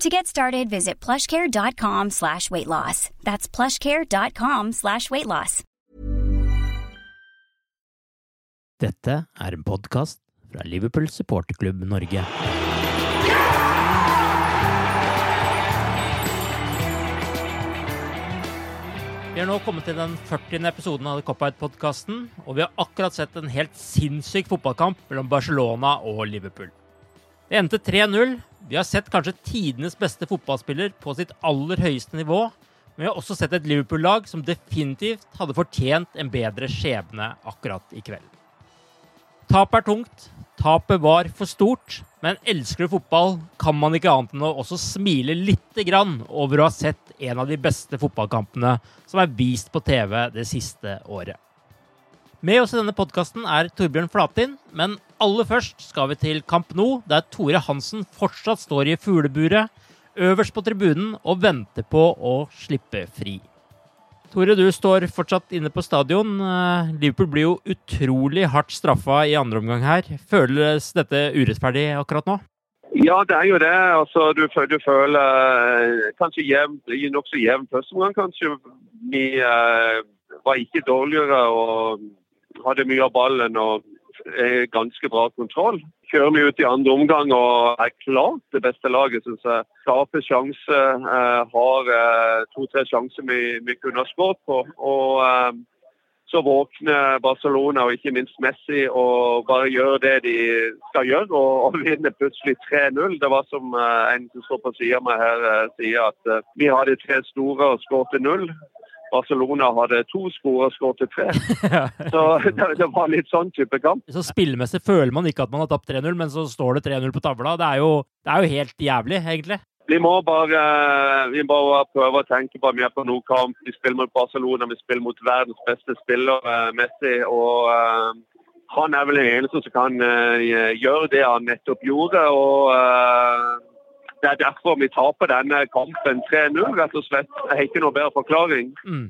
To get started, visit plushcare.com slash weight loss. That's plushcare.com slash weight loss. Dette er en podkast fra Liverpool supporterklubb Norge. Vi har nå kommet til den 40. episoden av The Cop-Out-podkasten, og vi har akkurat sett en helt sinnssyk fotballkamp mellom Barcelona og Liverpool. Det endte 3-0. Vi har sett kanskje tidenes beste fotballspiller på sitt aller høyeste nivå, men vi har også sett et Liverpool-lag som definitivt hadde fortjent en bedre skjebne akkurat i kveld. Tap er tungt. Tapet var for stort. Men elsker du fotball, kan man ikke annet enn å også smile lite grann over å ha sett en av de beste fotballkampene som er vist på TV det siste året. Med oss i denne podkasten er Torbjørn Flatin, men aller først skal vi til Kamp No, der Tore Hansen fortsatt står i fugleburet, øverst på tribunen og venter på å slippe fri. Tore, du står fortsatt inne på stadion. Eh, Liverpool blir jo utrolig hardt straffa i andre omgang her. Føles dette urettferdig akkurat nå? Ja, det er jo det. Altså, du, du føler eh, kanskje jevnt, nokså jevn første omgang, kanskje. Vi eh, var ikke dårligere og hadde mye av ballen og ganske bra kontroll kjører vi ut i andre omgang og er klart det beste laget, syns jeg. Skaper sjanse, eh, har eh, to-tre sjanser vi, vi, kunne ha skåret på. Og eh, så våkner Barcelona og ikke minst Messi og bare gjør det de skal gjøre, og, og vinner plutselig 3-0. Det var som en som står på sida av meg her, sier at vi hadde tre store og skåret null. Barcelona hadde to skåret og skåret tre. Så det, det, var litt sånn type kamp. Så Spillmessig føler man ikke at man har tapt 3-0, men så står det 3-0 på tavla. Det er, jo, det er, jo, helt jævlig, egentlig. Vi må bare, vi må prøve å tenke på at vi er på noen kamp. Vi spiller mot Barcelona, vi spiller mot verdens beste spiller, uh, Messi. og uh, han er vel den eneste som kan uh, gjøre det han nettopp gjorde. og det er derfor vi taper denne kampen 3-0, rett og slett. Jeg har ikke noe bedre forklaring. Mm.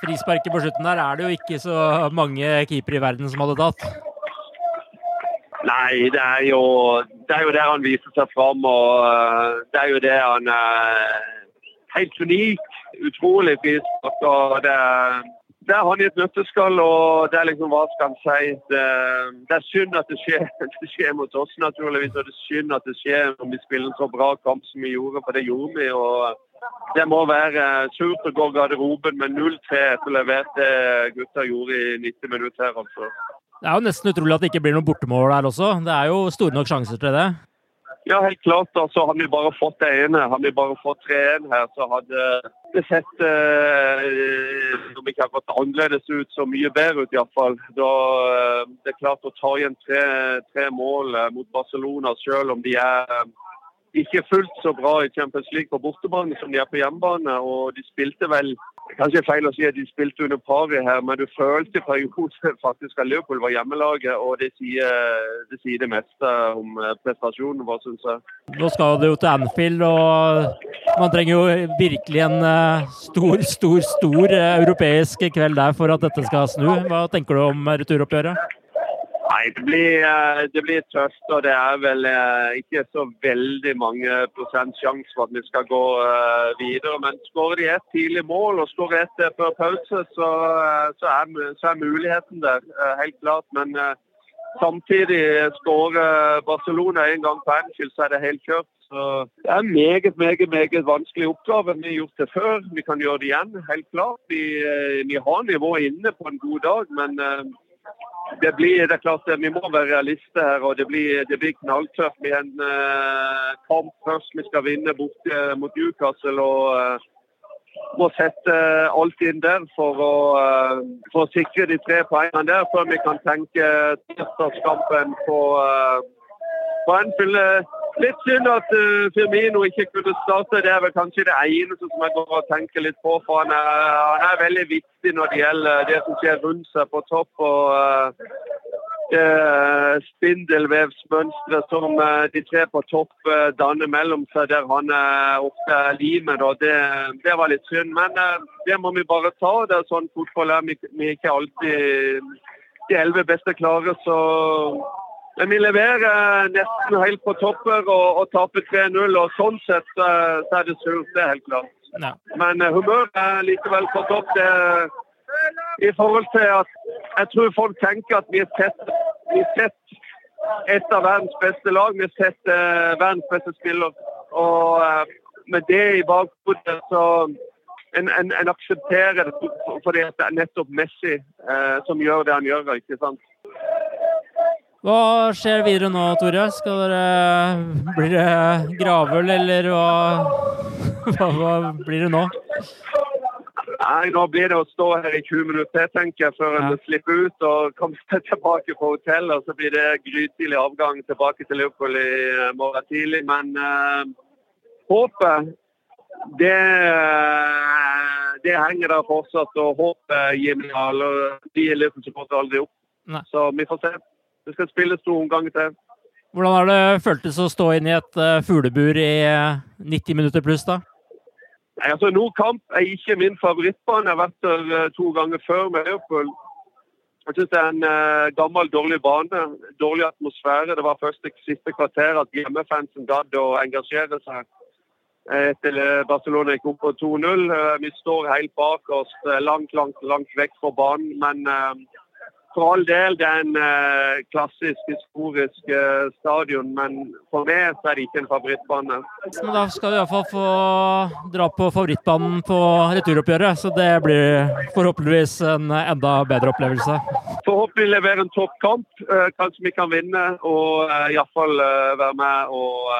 Frisparket på slutten der er det jo ikke så mange keepere i verden som hadde tatt. Nei, det er jo, det er jo der han viser seg fram. Og uh, det er jo det han er uh, helt unik. Utrolig frispark. og det er det er han i et nøtteskall, og det er liksom hva skal han si. Det, det, er synd at det skjer, det skjer mot oss, naturligvis. Og det er synd at det skjer om vi spiller en så bra kamp som vi gjorde, for det gjorde vi. og Det må være surt å gå garderoben med 0-3 etter levert det gutta gjorde i 90 minutter her, altså. Det er jo nesten utrolig at det ikke blir noe bortemål her også. Det er jo store nok sjanser til det. Ja, helt klart. altså Hadde vi bare fått det ene, hadde vi bare fått 3-1 her, så hadde det sett eh, om ikke akkurat annerledes ut, så mye bedre ut iallfall. Eh, det er klart å ta igjen tre, tre mål eh, mot Barcelona, selv om de er eh, ikke fullt så bra i Champions League på bortebane som de er på hjemmebane. og De spilte vel Kanskje feil å si at de spilte under paret her, men du følte perioden faktisk at Liverpool var hjemmelaget, og det sier det, sier det meste om eh, prestasjonen vår, syns jeg. Nå skal det jo til Anfield, og man trenger jo virkelig en eh, stor, stor, stor eh, europeisk kveld der for at dette skal snu. Hva tenker du om returoppgjøret? Nei, det blir, eh, det blir, tøft, og det er vel eh, ikke så veldig mange prosent sjanse for at vi skal gå eh, videre. Men skårer de et tidlig mål og skårer ett før pause, så, så, er, så, er, muligheten der, helt klart. Men samtidig skårer Barcelona en gang på Anfield, så er det helt kjørt. Så det er en meget, meget meget vanskelig oppgave. Vi har gjort det før, vi kan gjøre det igjen, helt klart. Vi, vi har nivået inne på en god dag, men det blir det er klart Vi må være realister her, og det blir, det blir knalltøft. med en uh, kamp først vi skal vinne bort uh, mot Newcastle. og uh, må sette alt inn der for å, for å sikre de tre poengene der, før vi kan tenke tirsdagskampen på, på Anfield. Litt synd at uh, Firmino ikke kunne starte. Det er vel kanskje det eneste som jeg går og tenker litt på. for Han er, han er veldig viktig når det gjelder det som skjer rundt seg på topp. og uh, det spindelvevsmønsteret som uh, de tre på topp danner mellom seg, der han er ofte limet. Det, det, var litt synd. Men det må vi bare ta. Det er sånn fotball er. Vi, vi er ikke alltid de elleve beste klare. så men vi leverer nesten helt på topper og, og taper 3-0. og Sånn sett så er det surt, det er helt klart. Ja. Men uh, humøret er likevel på topp. Det, I forhold til at jeg tror folk tenker at vi har sett, vi har sett et av verdens beste lag. Vi har sett uh, verdens beste spiller. Og uh, med det i bakhodet så en, en, en, aksepterer det fordi det er nettopp Messi som gjør det han gjør. ikke sant? Hva skjer videre nå, Tore? Skal dere Blir det gravøl, eller hva, hva, blir det nå? Nei, Nå blir det å stå her i 20 minutter tenker jeg, før en ja. slipper ut og kommer seg tilbake på hotellet. Så blir det grytidlig avgang tilbake til Liverpool i eh, morgen tidlig. Men uh, håpet, det, det henger der fortsatt. Og håpet gir meg alle. De Liverpool-supportere aldri opp. Nei. Så vi får se. Det skal spilles to omganger til. Hvordan har det føltes å stå inn i et uh, fuglebur i uh, eh, 90 minutter pluss, da? Nei, altså Nordkamp er ikke min favorittbane. Jeg har vært der uh, to ganger før med Liverpool. Jeg syns det er en gammel, dårlig bane. Dårlig atmosfære. Det var første siste kvarter at hjemmefansen gadd å engasjere seg etter Barcelona gikk opp på 2-0. Vi står helt bak oss, langt, langt, langt vekk fra banen. Men for all del, det er en uh, klassisk, historisk uh, stadion, men for meg så er det ikke en favorittbane. Men da skal du iallfall få dra på favorittbanen på returoppgjøret, så det blir forhåpentligvis en enda bedre opplevelse. Forhåpentlig levere en toppkamp. Uh, kanskje vi kan vinne, og uh, iallfall uh, være med og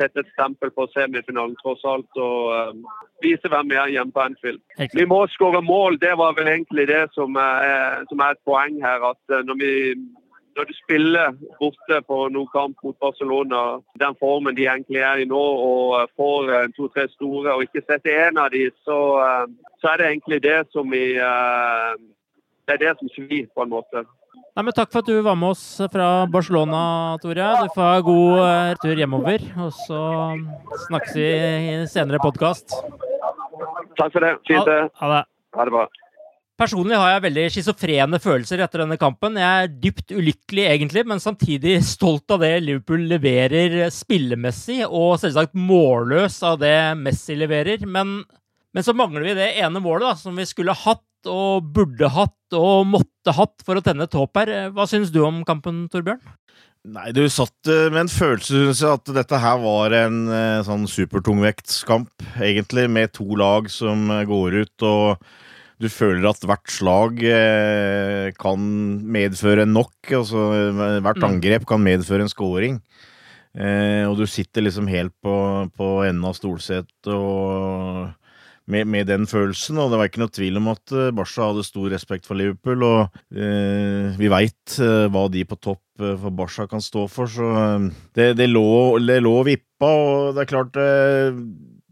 sette et stempel på semifinalen, tross alt. og vise hvem vi er hjemme på Anfield. Vi må skåre mål, det var vel egentlig det som er, som er et poeng her. at eh, når, vi, når du spiller borte på noen kamp mot Barcelona, den formen de egentlig er i nå, og får to-tre store og ikke setter en av de, så, eh, så, er det egentlig det som vi eh, Det er det som svir, på en måte. Nei, men Takk for at du var med oss fra Barcelona, Tore. Du får ha god tur hjemover. Og så snakkes vi i senere podkast. Takk for det. Fint det. Ha, det. Ha det bra. Personlig har jeg veldig schizofrene følelser etter denne kampen. Jeg er dypt ulykkelig, egentlig, men samtidig stolt av det Liverpool leverer spillemessig, og selvsagt målløs av det Messi leverer. Men, men så mangler vi det ene målet da, som vi skulle hatt, og burde hatt, og måtte hatt for å tenne et håp her. Hva syns du om kampen, Torbjørn? Nei, du satt eh, med en følelse, at dette her var en eh, sånn supertungvektskamp, egentlig, med to lag som eh, går ut, og du føler at hvert slag kan medføre nok. Altså hvert mm. angrep kan medføre en scoring. og du sitter liksom helt på, på enden av stolsetet og med, med, den følelsen. Og det var ikke noe tvil om at eh, Barca hadde stor respekt for Liverpool. Og eh, vi veit eh, hva de på topp eh, for Barca kan stå for, så eh, det, det, lå, det lå vippa. Og det er klart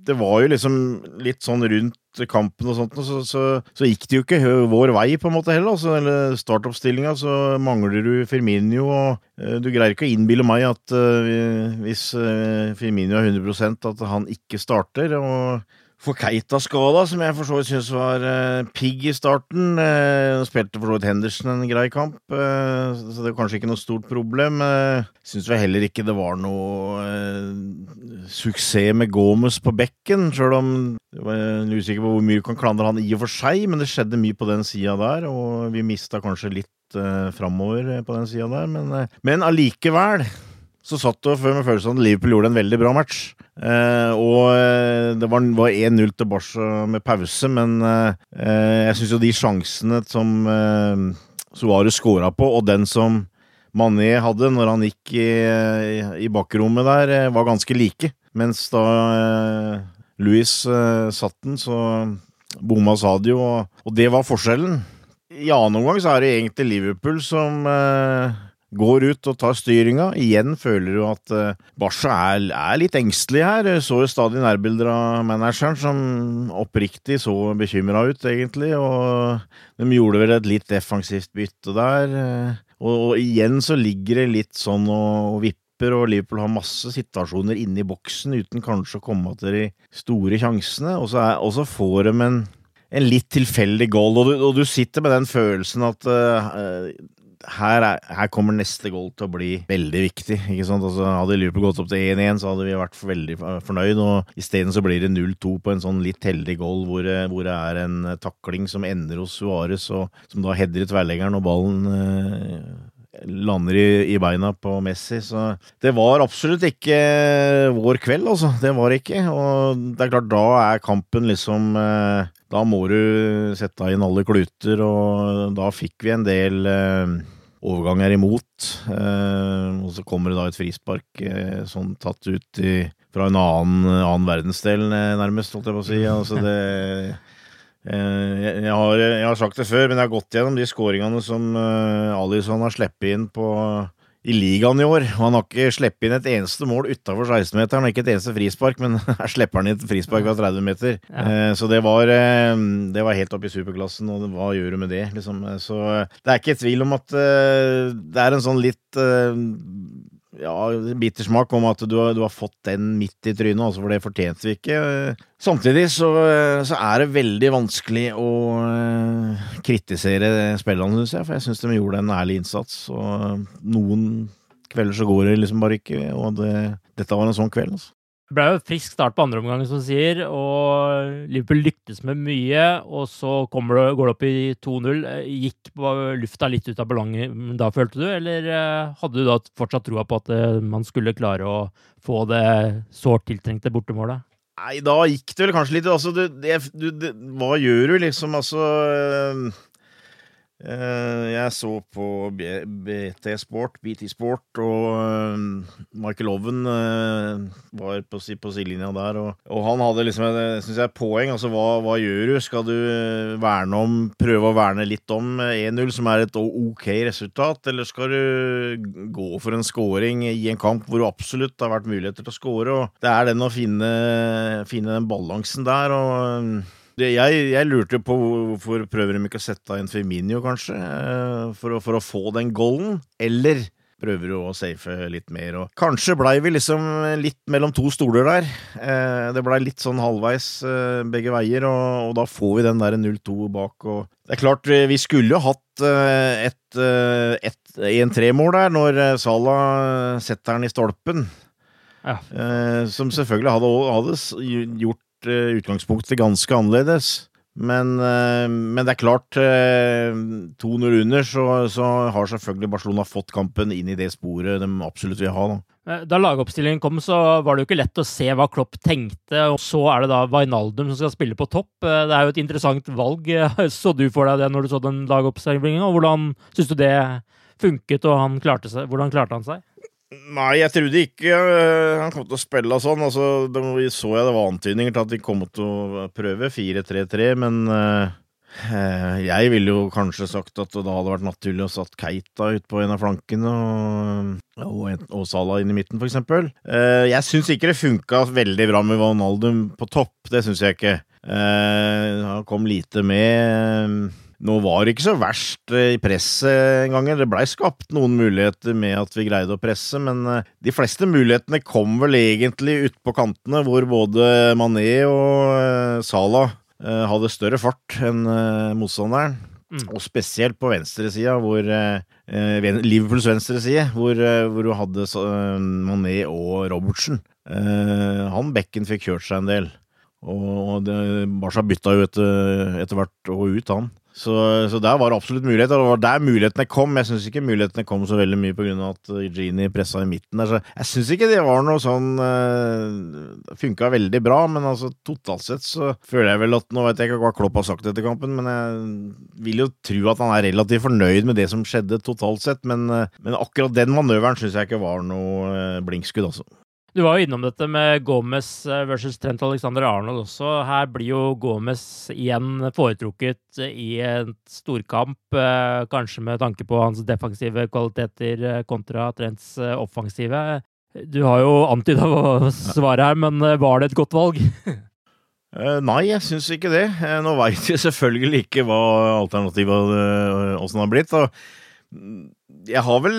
det var jo liksom litt sånn rundt kampen og sånt, så, så, så, gikk det jo ikke vår vei, på en måte heller. Altså, eller startoppstillinga, så mangler du Firminio, og du greier ikke å innbille meg at uh, hvis uh, Firminio er 100% at han ikke starter. og for Keita skada, som jeg for så vidt syns var uh, pigg i starten. Uh, spilte for så vidt Henderson en grei kamp, uh, så det var kanskje ikke noe stort problem. Uh, syns vel heller ikke det var noe suksess med Gomez på bekken, sjøl om jeg var usikker på hvor mye du kan klandre han i og for seg, men det skjedde mye på den sida der, og vi mista kanskje litt uh, framover på den sida der, men allikevel så satt du med følelsen at Liverpool gjorde en veldig bra match. Eh, og eh, det var, var 1-0 til Barca med pause, men eh, jeg syns jo de sjansene som eh, Suarez scora på, og den som Mané hadde når han gikk i, i bakrommet der, eh, var ganske like. Mens da eh, Louis eh, satt den, så bomma Sadio, og, og det var forskjellen. I annen omgang så er det egentlig Liverpool som går ut og tar styringa. Igjen føler du at uh, Barca er, er, litt engstelig her. Jeg så jo stadig nærbilder av manageren som oppriktig så bekymra ut, egentlig. Og de gjorde vel et litt defensivt bytte der. Og, og igjen så ligger det litt sånn og vipper, og Liverpool har masse situasjoner inne i boksen uten kanskje å komme til de store sjansene. Og så, er, og så får de en en litt tilfeldig goal, og du, og du, sitter med den følelsen at uh, her, er, her, kommer neste goal til å bli veldig viktig. ikke sant? Altså, hadde Liverpool gått opp til 1-1, så hadde vi vært veldig fornøyd. og Isteden så blir det 0-2 på en sånn litt heldig goal, hvor, hvor, det er en takling som ender hos Suárez, som da header tverrleggeren, og ballen eh, lander i, i, beina på Messi. Så det var absolutt ikke vår kveld, altså. Det var det ikke. Og det er klart, da er kampen liksom eh, da må du sette inn alle kluter, og da fikk vi en del eh, overganger imot. Eh, og så kommer det da et frispark eh, sånn tatt ut i, fra en annen, annen, verdensdel, eh, nærmest, holdt jeg på å si. Altså det eh, jeg, har, jeg, har, sagt det før, men jeg har gått gjennom de skåringene som uh, Alison har sluppet inn på i ligaen i år. Og han har ikke sluppet inn et eneste mål utafor 16-meteren, og ikke et eneste frispark, men her slipper han inn et frispark fra 30 meter. Ja. Eh, så det var, eh, det var helt oppe i superklassen, og hva gjør du med det, liksom? Eh, så det er ikke tvil om at det er en sånn litt ja, bittersmak om at du har, du har, fått den midt i trynet, altså for det fortjente vi ikke. Samtidig så, så er det veldig vanskelig å uh, kritisere spillerne, syns jeg, for jeg syns de gjorde en ærlig innsats. Og noen kvelder så går det liksom bare ikke, og det, dette var en sånn kveld. altså. Det ble jo frisk start på andre omgang, som sier, og Liverpool lyktes med mye. Og så det, går det opp i 2-0. Gikk lufta litt ut av ballongen da, følte du? Eller eh, hadde du da fortsatt troa på at eh, man skulle klare å få det sårt tiltrengte bortemålet? Nei, da gikk det vel kanskje litt Altså, du, det, du, det, hva gjør du, liksom? Altså øh jeg så på BT Sport, BT Sport, og eh, Michael Owen eh, var på, sidelinja der. Og, han hadde liksom et jeg, poeng. Altså, hva, hva, gjør du? Skal du verne om, prøve å verne litt om 1-0, som er et OK resultat, eller skal du gå for en scoring i en kamp hvor du absolutt har vært muligheter til å score? Og det er den å finne, finne den balansen der. og jeg, jeg, lurte på hvorfor prøver de ikke å sette en Firminio, kanskje, eh, for å, for å få den golden? Eller prøver du å safe litt mer. Og kanskje blei vi liksom litt mellom to stoler der. Eh, det blei litt sånn halvveis eh, begge veier, og, og, da får vi den der 0-2 bak. Og det er klart, vi skulle jo hatt et, et 1-3-mål der, når Salah setter den i stolpen. Ja. som selvfølgelig hadde, hadde gjort Eh, utgangspunktet ganske annerledes. Men, eh, men, det er klart, 2-0 eh, under, så, så, har selvfølgelig Barcelona fått kampen inn i det sporet de absolutt vil ha. Da, da lagoppstillingen kom, så var det jo ikke lett å se hva Klopp tenkte. og Så er det da Wijnaldum som skal spille på topp. Det er jo et interessant valg. Så du for deg det når du så den lagoppstillingen? Og hvordan syns du det funket, og han klarte seg, hvordan klarte han seg? Nei, jeg trodde ikke uh, han kom til å spille sånn. Altså, det, så jeg det var antydninger til at de kom til å prøve 4-3-3, men uh, jeg ville jo kanskje sagt at det hadde vært naturlig å satt Keita ut på en av flankene og, og, og Salah inn i midten, f.eks. Uh, jeg syns ikke det funka veldig bra med Ronaldum på topp. Det syns jeg ikke. Eh, han kom lite med. Nå var det ikke så verst eh, i presset engang. Det blei skapt noen muligheter med at vi greide å presse, men eh, de fleste mulighetene kom vel egentlig utpå kantene, hvor både Mané og eh, Salah hadde større fart enn motstanderen. Mm. Og spesielt på venstresida, hvor Liverpools venstreside, hvor, hvor du hadde Mané og Robertsen. Han bekken fikk kjørt seg en del. Og det, Barca bytta jo etter, etter hvert og ut, han. Så, så, der var det absolutt muligheter. Det var der mulighetene kom. Jeg syns ikke mulighetene kom så veldig mye pga. at Genie pressa i midten der. Så jeg syns ikke det var noe sånn uh, Funka veldig bra, men altså totalt sett så føler jeg vel at Nå vet jeg ikke hva Klopp har sagt etter kampen, men jeg vil jo tro at han er relativt fornøyd med det som skjedde totalt sett. Men, uh, men akkurat den manøveren syns jeg ikke var noe uh, blinkskudd, altså. Du var jo innom dette med Gomez eh, versus Trent Alexander Arnold også. Her blir jo Gomez igjen foretrukket i en storkamp, eh, kanskje med tanke på hans defensive kvaliteter eh, kontra Trents offensive. Du har jo antyda svaret her, men var det et godt valg? Nei, jeg syns ikke det. Nå veit jeg selvfølgelig ikke hva alternativet åssen har blitt. Og jeg har vel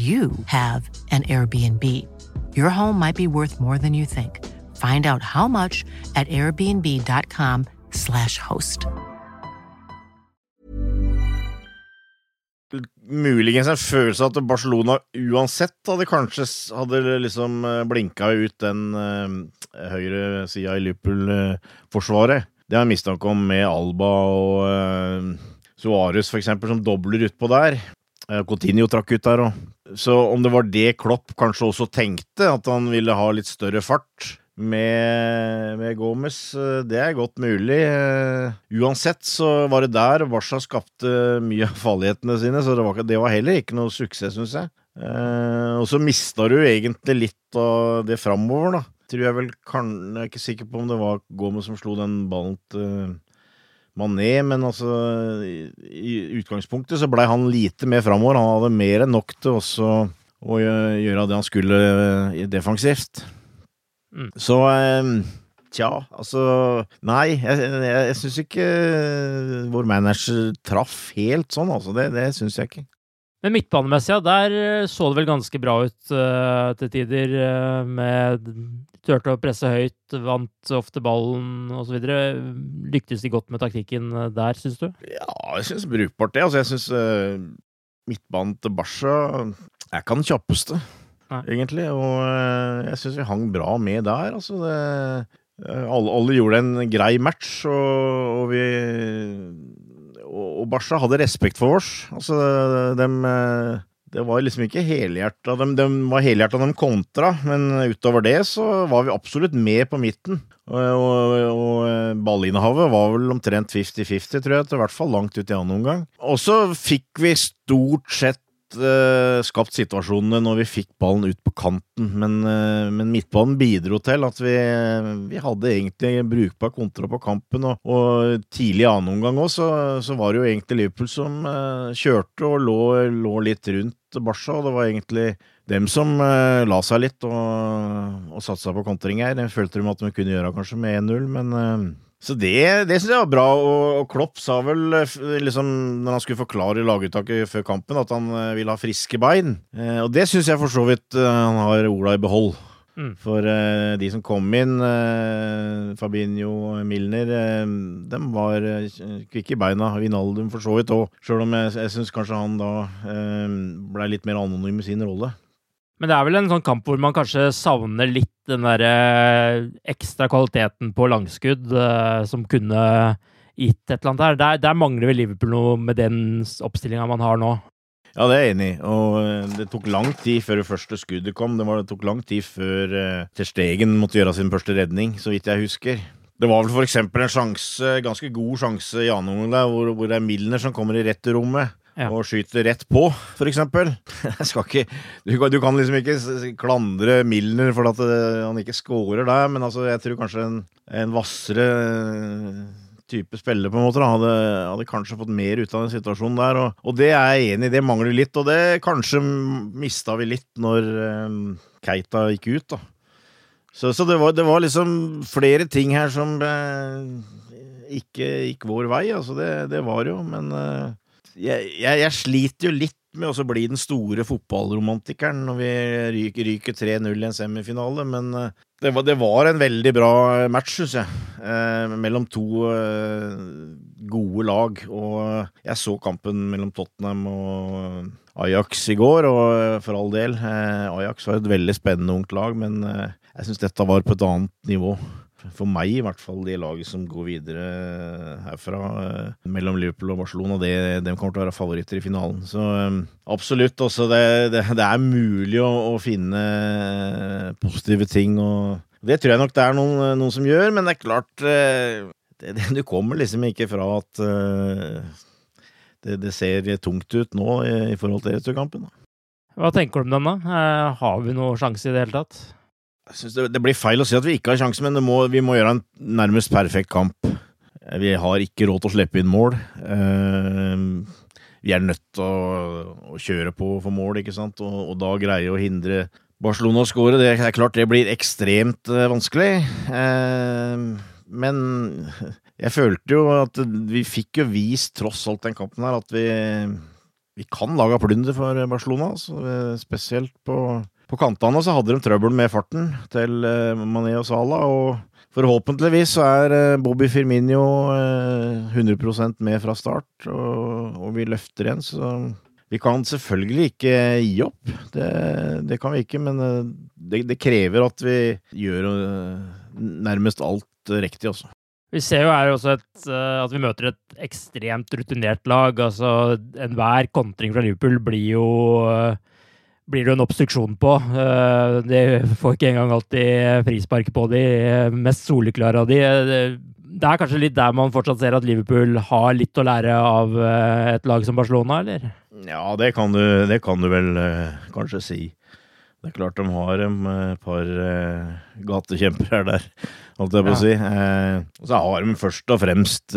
you have an Airbnb. Your home might be worth more than you think. Find out how much at airbnb.com slash host. Muligens en følelse at Barcelona uansett hadde kanskje hadde liksom eh, blinka ut den uh, høyre sida i Liverpool-forsvaret. Det har jeg mistanke om med Alba og uh, Suárez, for eksempel, som dobler utpå der. Coutinho trakk ut der òg. Så om det var det Klopp kanskje også tenkte, at han ville ha litt større fart med, med Gomez, eh, det er godt mulig. Uh, uansett så var det der Barca skapte mye av farlighetene sine, så det var, det var heller ikke noe suksess, syns jeg. Uh, og så mista du egentlig litt av det framover, da. Tror jeg vel kan, Jeg er ikke sikker på om det var Gomez som slo den ballen til Mané, men altså i utgangspunktet så blei han lite mer framover. Han hadde mer enn nok til også å gjøre det han skulle defensivt. Mm. Så eh, tja, altså Nei, jeg, jeg, jeg syns ikke eh, vår manager traff helt sånn, altså. Det, det syns jeg ikke. Men midtbanemessig, ja, der eh, så det vel ganske bra ut uh, til tider. Uh, med Turte å presse høyt, vant ofte ballen osv. Lyktes de godt med taktikken der, syns du? Ja, jeg syns brukbart det. Altså, jeg syns uh, midtbanen til Barca er ikke den kjappeste, Nei. egentlig. Og uh, jeg syns vi hang bra med der, altså. Det, alle, alle, gjorde en grei match, og, og vi og Barca hadde respekt for oss. Altså, dem Det var liksom ikke helhjerta. De, de var helhjerta de kontra, men utover det så var vi absolutt med på midten. Og, og, og ballinnehavet var vel omtrent 50-50, tror jeg, til hvert fall langt ut i annen omgang. Og så fikk vi stort sett uh, skapt situasjonene når vi fikk ballen ut på kanten, men, uh, men midtbanen bidro til at vi, vi hadde egentlig brukbar kontra på kampen. Og, og tidlig i annen omgang òg, så, så, var det jo egentlig Liverpool som uh, kjørte og lå, lå, litt rundt Barca, og det var egentlig dem som la seg litt og, og satsa på kontring her. Jeg følte de at de kunne gjøre kanskje med 1-0, men så det, det syns jeg var bra, og, Klopp sa vel liksom, når han skulle forklare laguttaket før kampen, at han ville ha friske bein. Eh, og det syns jeg for så vidt han har Ola i behold. Mm. For eh, de som kom inn, eh, Fabinho og Milner, de var kvikke i beina. Vinaldum for så vidt òg, sjøl om jeg, jeg syns kanskje han da blei litt mer anonym i sin rolle. Men det er vel en sånn kamp hvor man kanskje savner litt den derre ekstra kvaliteten på langskudd uh, som kunne gitt et eller annet her. Der, der mangler vel Liverpool noe med den oppstillinga man har nå. Ja, det er jeg enig i. Og det tok lang tid før det første skuddet kom. Det, var, det tok lang tid før uh, Ter Stegen måtte gjøre sin første redning, så vidt jeg husker. Det var vel for eksempel en sjanse, ganske god sjanse i annen omgang, hvor, hvor det er Milner som kommer i rett rommet. Ja. og skyter rett på, for eksempel. Ikke, du, du, kan liksom ikke klandre Milner for at han ikke scorer der, men altså, jeg tror kanskje en, en vassere type spiller på en måte da, hadde, hadde, kanskje fått mer ut av den situasjonen der. Og, og, det er jeg enig i, det mangler litt, og det kanskje mista vi litt når um, Keita gikk ut, da. Så, så det, var, det, var, liksom flere ting her som uh, ikke gikk vår vei, altså det, det var jo, men uh, jeg, jeg, jeg, sliter jo litt med å bli den store fotballromantikeren når vi ryker, ryker 3-0 i en semifinale, men uh, det, var, det var, en veldig bra match, syns jeg, Eh, mellom to eh, gode lag. Og jeg så kampen mellom Tottenham og Ajax i går, og for all del, Ajax var et veldig spennende ungt lag, men jeg syns dette var på et annet nivå for meg i hvert fall, det laget som går videre herfra mellom Liverpool og Barcelona, det, de kommer til å være favoritter i finalen. Så absolutt. Også det, det, det er mulig å, å, finne positive ting, og det tror jeg nok det er noen, noen som gjør, men det er klart det, Du kommer liksom ikke fra at det, ser tungt ut nå i, i forhold til returkampen. Hva tenker du om den, da? Har vi noen sjanse i det hele tatt? Jeg synes det, det, blir feil å si at vi ikke har sjanse, men må, vi må gjøre en nærmest perfekt kamp. Vi har ikke råd til å slippe inn mål. Uh, vi er nødt til å, å, kjøre på for mål, ikke sant, og, og da greie å hindre Barcelona å skåre. Det er klart det blir ekstremt uh, vanskelig. Uh, men jeg følte jo at vi fikk jo vist, tross alt den kampen her, at vi, vi kan lage plunder for Barcelona. Altså, spesielt på på kantene så hadde de trøbbel med farten til Mané og Salah, og forhåpentligvis så er Bobby Firmino 100% med fra start, og, og vi løfter igjen, så vi kan selvfølgelig ikke gi opp. Det, det kan vi ikke, men det, det, krever at vi gjør nærmest alt riktig også. Vi ser jo her også et, at vi møter et ekstremt rutinert lag. altså Enhver kontring fra Liverpool blir jo blir det en obstruksjon på. De får ikke engang alltid frispark på de mest soleklare av de. Det er kanskje litt der man fortsatt ser at Liverpool har litt å lære av et lag som Barcelona, eller? Ja, det kan du, det kan du vel kanskje si. Det er klart de har et par gatekjempere der, holdt jeg på å si. Så har de først og fremst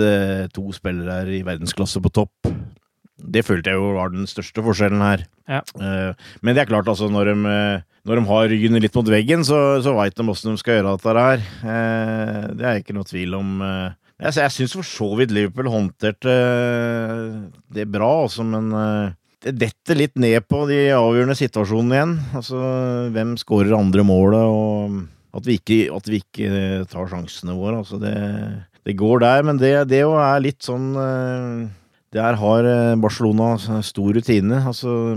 to spillere i verdensklasse på topp. Det følte jeg jo var den største forskjellen her. Ja. Eh, Men det er klart, altså, når de, når de har ryggen litt mot veggen, så, så veit de åssen de skal gjøre dette her. Eh, Det er ikke noe tvil om. eh. Jeg, jeg syns for så vidt Liverpool håndterte det bra, altså, men det detter litt ned på de avgjørende situasjonene igjen. Altså, hvem skårer andre målet, og at vi ikke, at vi ikke tar sjansene våre. Altså, det, det går der, men det, det er litt sånn Der har eh, Barcelona stor rutine. Altså,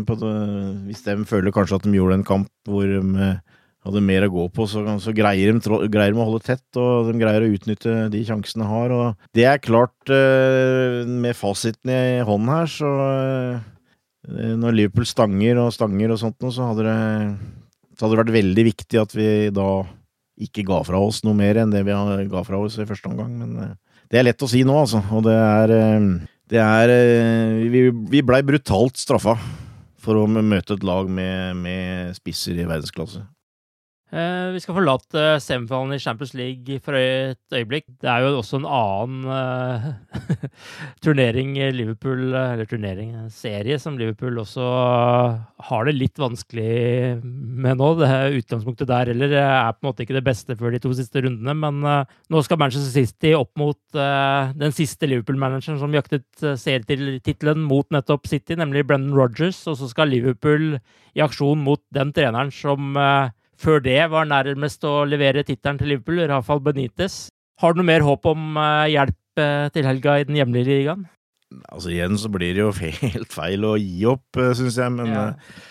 hvis de føler kanskje at de gjorde en kamp hvor de eh, hadde mer å gå på, så, så greier, de, greier de å holde tett, og de greier å utnytte de sjansene de har. Og det er klart, eh, med fasiten i hånden her, så Når Liverpool stanger og stanger og sånt, noe, så hadde det, så hadde det vært veldig viktig at vi da ikke ga fra oss noe mer enn det vi ga fra oss i første omgang. Men det er lett å si nå, altså. Og det er, det er eh, Vi, vi blei brutalt straffa for å møte et lag med, med spisser i verdensklasse. Eh, vi skal forlate semifinalen i Champions League for et øyeblikk. Det er jo også en annen eh, turnering Liverpool, eh, eller turnering, en serie som Liverpool også eh, har det litt vanskelig med nå. Det Utgangspunktet der heller er på en måte ikke det beste før de to siste rundene, men eh, nå skal Manchester City opp mot eh, den siste Liverpool-manageren som jaktet serietittelen mot nettopp City, nemlig Brendan Rodgers, og så skal Liverpool i aksjon mot den treneren som eh, før det var nærmest å levere tittelen til Liverpool, Rafael Benitez. Har du noe mer håp om eh, hjelp eh, til helga i den hjemlige ligaen? Altså Igjen så blir det jo helt feil å gi opp, syns jeg, men Ja. eh,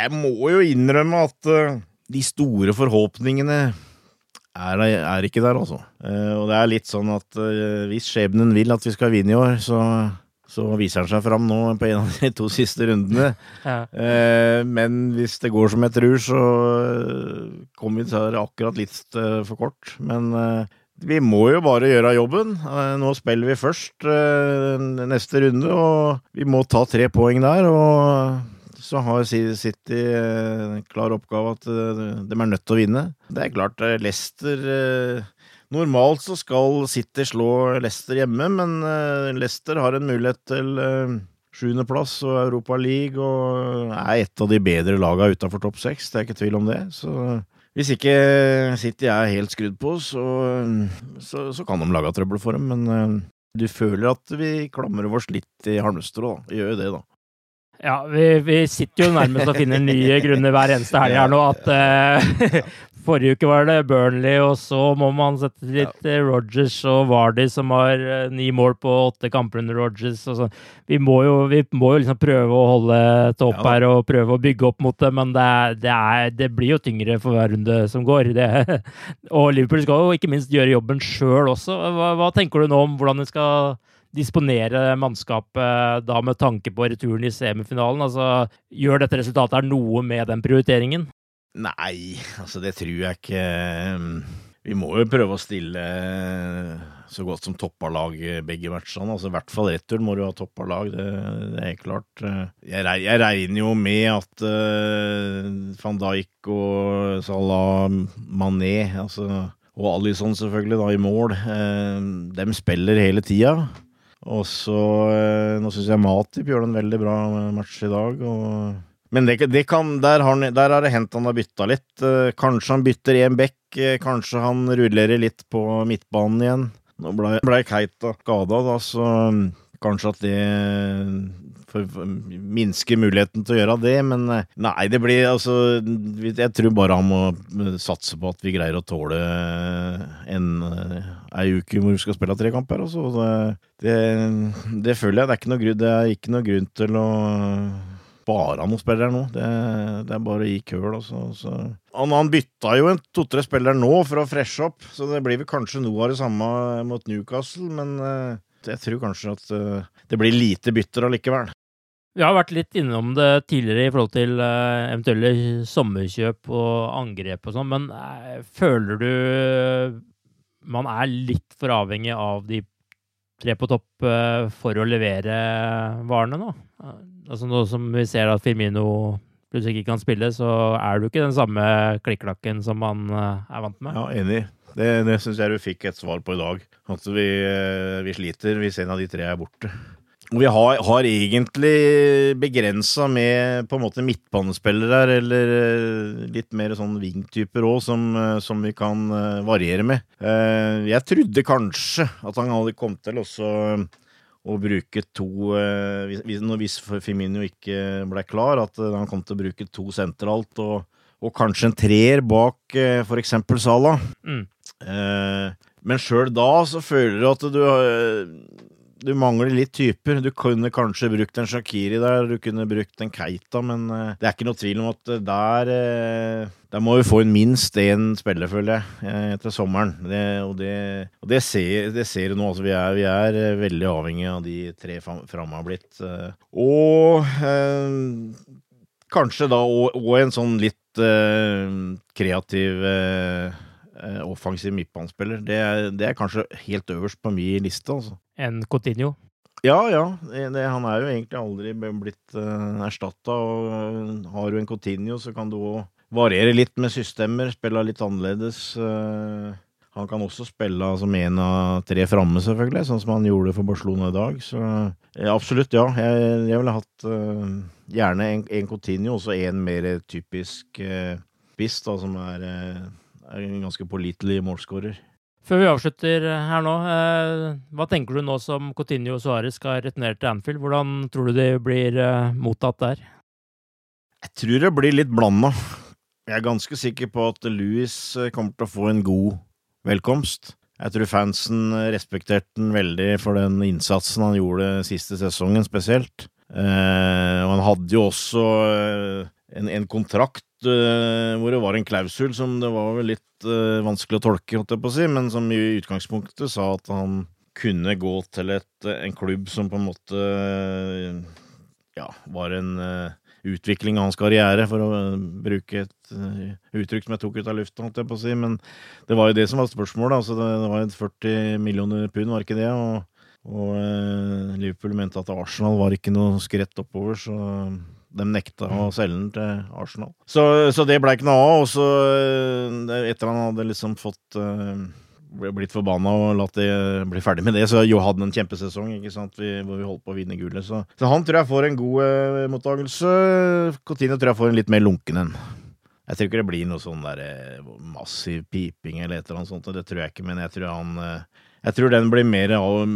jeg må jo innrømme at eh, de store forhåpningene er, er ikke der, altså. Eh, Og det er litt sånn at eh, hvis skjebnen vil at vi skal vinne i år, så, så viser han seg fram nå på en av de to siste rundene. Ja. Eh, Men hvis det går som jeg tror, så kom kommer vi til akkurat litt eh, for kort. Men eh, vi må jo bare gjøre jobben. Eh, Nå spiller vi først eh, neste runde, og vi må ta tre poeng der. Og så har City eh, en klar oppgave at eh, de er nødt til å vinne. Det er klart, eh, Leicester eh, Normalt så skal City slå Leicester hjemme, men eh, Leicester har en mulighet til eh, sjuendeplass og Europa League og er et av de bedre lagene utafor topp seks. Det er ikke tvil om det. Så hvis ikke City er helt skrudd på, så, så, så kan de lage trøbbel for dem. Men eh, du føler at vi klamrer oss litt i halmstrå, da. Vi gjør jo det, da. Ja, vi, vi sitter jo nærmest og finner nye grunner hver eneste helg her nå. At eh, forrige uke var det Burnley, og så må man sette litt ja. Rodgers og Vardy, som har eh, ni mål på åtte kamper under sånn. vi, må jo, vi må jo liksom prøve å holde topp opp Ja her og prøve å bygge opp mot det, men det, er, det, er, det blir jo tyngre for hver runde som går. Det, og Liverpool skal jo ikke minst gjøre jobben sjøl også. Hva, hva tenker du nå om hvordan de skal disponere mannskapet da med tanke på returen i semifinalen? Altså, gjør dette resultatet her noe med den prioriteringen? Nei, altså det tror jeg ikke. Vi må jo prøve å stille så godt som toppa lag begge matchene. Altså I hvert fall returen må du ha toppa lag, det, det er klart. Jeg, jeg regner jo med at uh, van Dijk og Salah Mané altså, og Alison selvfølgelig da i mål, uh, dem spiller hele tida. Og så uh, Nå syns jeg Matip gjør en veldig bra match i dag. og men det, det kan, der, har, der har det hendt han har bytta litt. Eh, Kanskje han bytter en bekk, eh, kanskje han rullerer litt på midtbanen igjen. Nå ble, ble Keita skada, da, så mm, kanskje at det for, minsker muligheten til å gjøre det. Men eh, nei, det blir altså Jeg tror bare han må eh, satse på at vi greier å tåle en eh, ei uke hvor vi skal spille tre kamper. Altså. Det, det, det føler jeg. Det er noe det er ikke noe grunn til å spare noen spillere nå. Det, det er bare å gi køl. Altså. Så. Han, han bytta jo en to-tre spillere nå for å freshe opp, så det blir vel kanskje noe av det samme mot Newcastle, men eh, jeg tror kanskje at eh, det blir lite bytter allikevel. Vi har vært litt innom det tidligere i forhold til eh, eventuelle sommerkjøp og angrep og sånn, men føler du man er litt for avhengig av de tre på topp for å levere varene nå? Altså Nå som vi ser at Firmino plutselig ikke kan spille, så er du ikke den samme klikklakken som man eh, er vant med. Ja, enig. Det, det syns jeg du fikk et svar på i dag. At vi, eh, vi sliter hvis en av de tre er borte. Vi har, har egentlig begrensa med på en måte midtbanespillere her, eller eh, litt mer sånn wing-typer òg, som, som, vi kan variere med. Jeg trodde kanskje at han hadde kommet til også å bruke to Hvis Firmino ikke ble klar, at han kom til å bruke to sentralt og, og kanskje en treer bak f.eks. Salah. Mm. Men sjøl da så føler du at du du mangler litt typer. Du kunne kanskje brukt en Shakiri der, du kunne brukt en Keita, men uh, det er ikke noe tvil om at der uh, Der må vi få inn minst én spiller, føler jeg, etter sommeren. Det, og det, og det, ser, det ser, du nå. Altså, vi er, vi er veldig avhengig av de tre framme har blitt. og kanskje da òg en sånn litt kreativ offensiv midtbanespiller. Det, det, er kanskje helt øverst på min liste. altså enn Coutinho? Ja, ja. Det, han er jo egentlig aldri blitt uh, eh, erstatta. Og uh, har du en Coutinho, så kan du òg variere litt med systemer, spille litt annerledes. Uh, han kan også spille som en av tre framme, selvfølgelig, sånn som han gjorde for Barcelona i dag. Så ja, absolutt, ja. Jeg, jeg ville hatt uh, gjerne en, en Coutinho, og så en mer typisk uh, spiss, da, som er, er en ganske pålitelig målskårer. Før vi avslutter her nå, eh, hva tenker du nå som Coutinho og Suárez skal returnere til Anfield? Hvordan tror du de blir eh, mottatt der? Jeg tror det blir litt blanda. Jeg er ganske sikker på at Louis eh, kommer til å få en god velkomst. Jeg tror fansen respekterte den veldig for den innsatsen han gjorde siste sesongen, spesielt. Eh, og han hadde jo også en, en kontrakt uh, hvor det var en klausul som det var litt uh, vanskelig å tolke, holdt jeg på å si, men som i utgangspunktet sa at han kunne gå til et, en klubb som på en måte ja, var en utvikling av hans karriere, for å bruke et uttrykk som jeg tok ut av lufta, holdt jeg på å si. Men det var jo det som var spørsmålet. Altså det var 40 millioner pund, var ikke det? Og, og Liverpool mente at Arsenal var ikke noe skrett oppover, så de nekta å selge den til Arsenal. Så, så det blei ikke noe av. Og så, eh, etter han hadde liksom fått uh, blitt forbanna og latt det bli ferdig med det, så jo hadde en kjempesesong? Vi, hvor vi holdt på å vinne gullet. Så, så han tror jeg får en god uh, mottakelse. Coutinho tror jeg får en litt mer lunken en. Jeg tror ikke det blir noe sånn der uh, massiv piping eller et eller annet sånt, det tror jeg ikke, men jeg tror han jeg tror den blir mer av,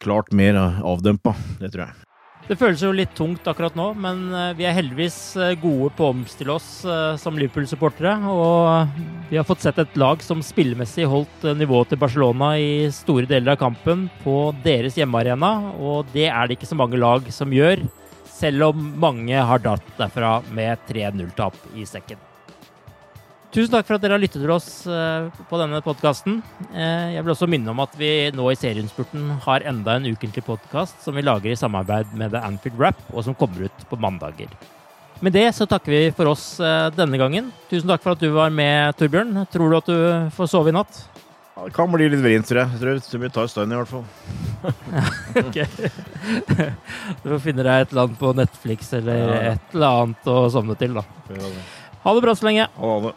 klart mer avdempa. Det tror jeg. Det føles jo litt tungt akkurat nå, men eh, vi er heldigvis eh, gode på å omstille oss eh, som Liverpool-supportere. Og vi har fått sett et lag som spillemessig holdt nivået til Barcelona i store deler av kampen på deres hjemmearena, og det er det ikke så mange lag som gjør, selv om mange har dratt derfra med 3-0-tap i sekken. Tusen takk for at dere har lyttet til oss eh, på denne podkasten. Eh, jeg vil også minne om at vi nå i serieinnspurten har enda en ukentlig podkast som vi lager i samarbeid med The Anfield Rap, og som kommer ut på mandager. Med det så takker vi for oss eh, denne gangen. Tusen takk for at du var med, Torbjørn. Tror du at du får sove i natt? Ja, det kan bli litt vrient, tror jeg. Jeg tror det tar støyen i hvert fall. ok. Du får finne deg et eller annet på Netflix eller et eller annet å sovne til, da. Ha det bra så lenge. Ha det.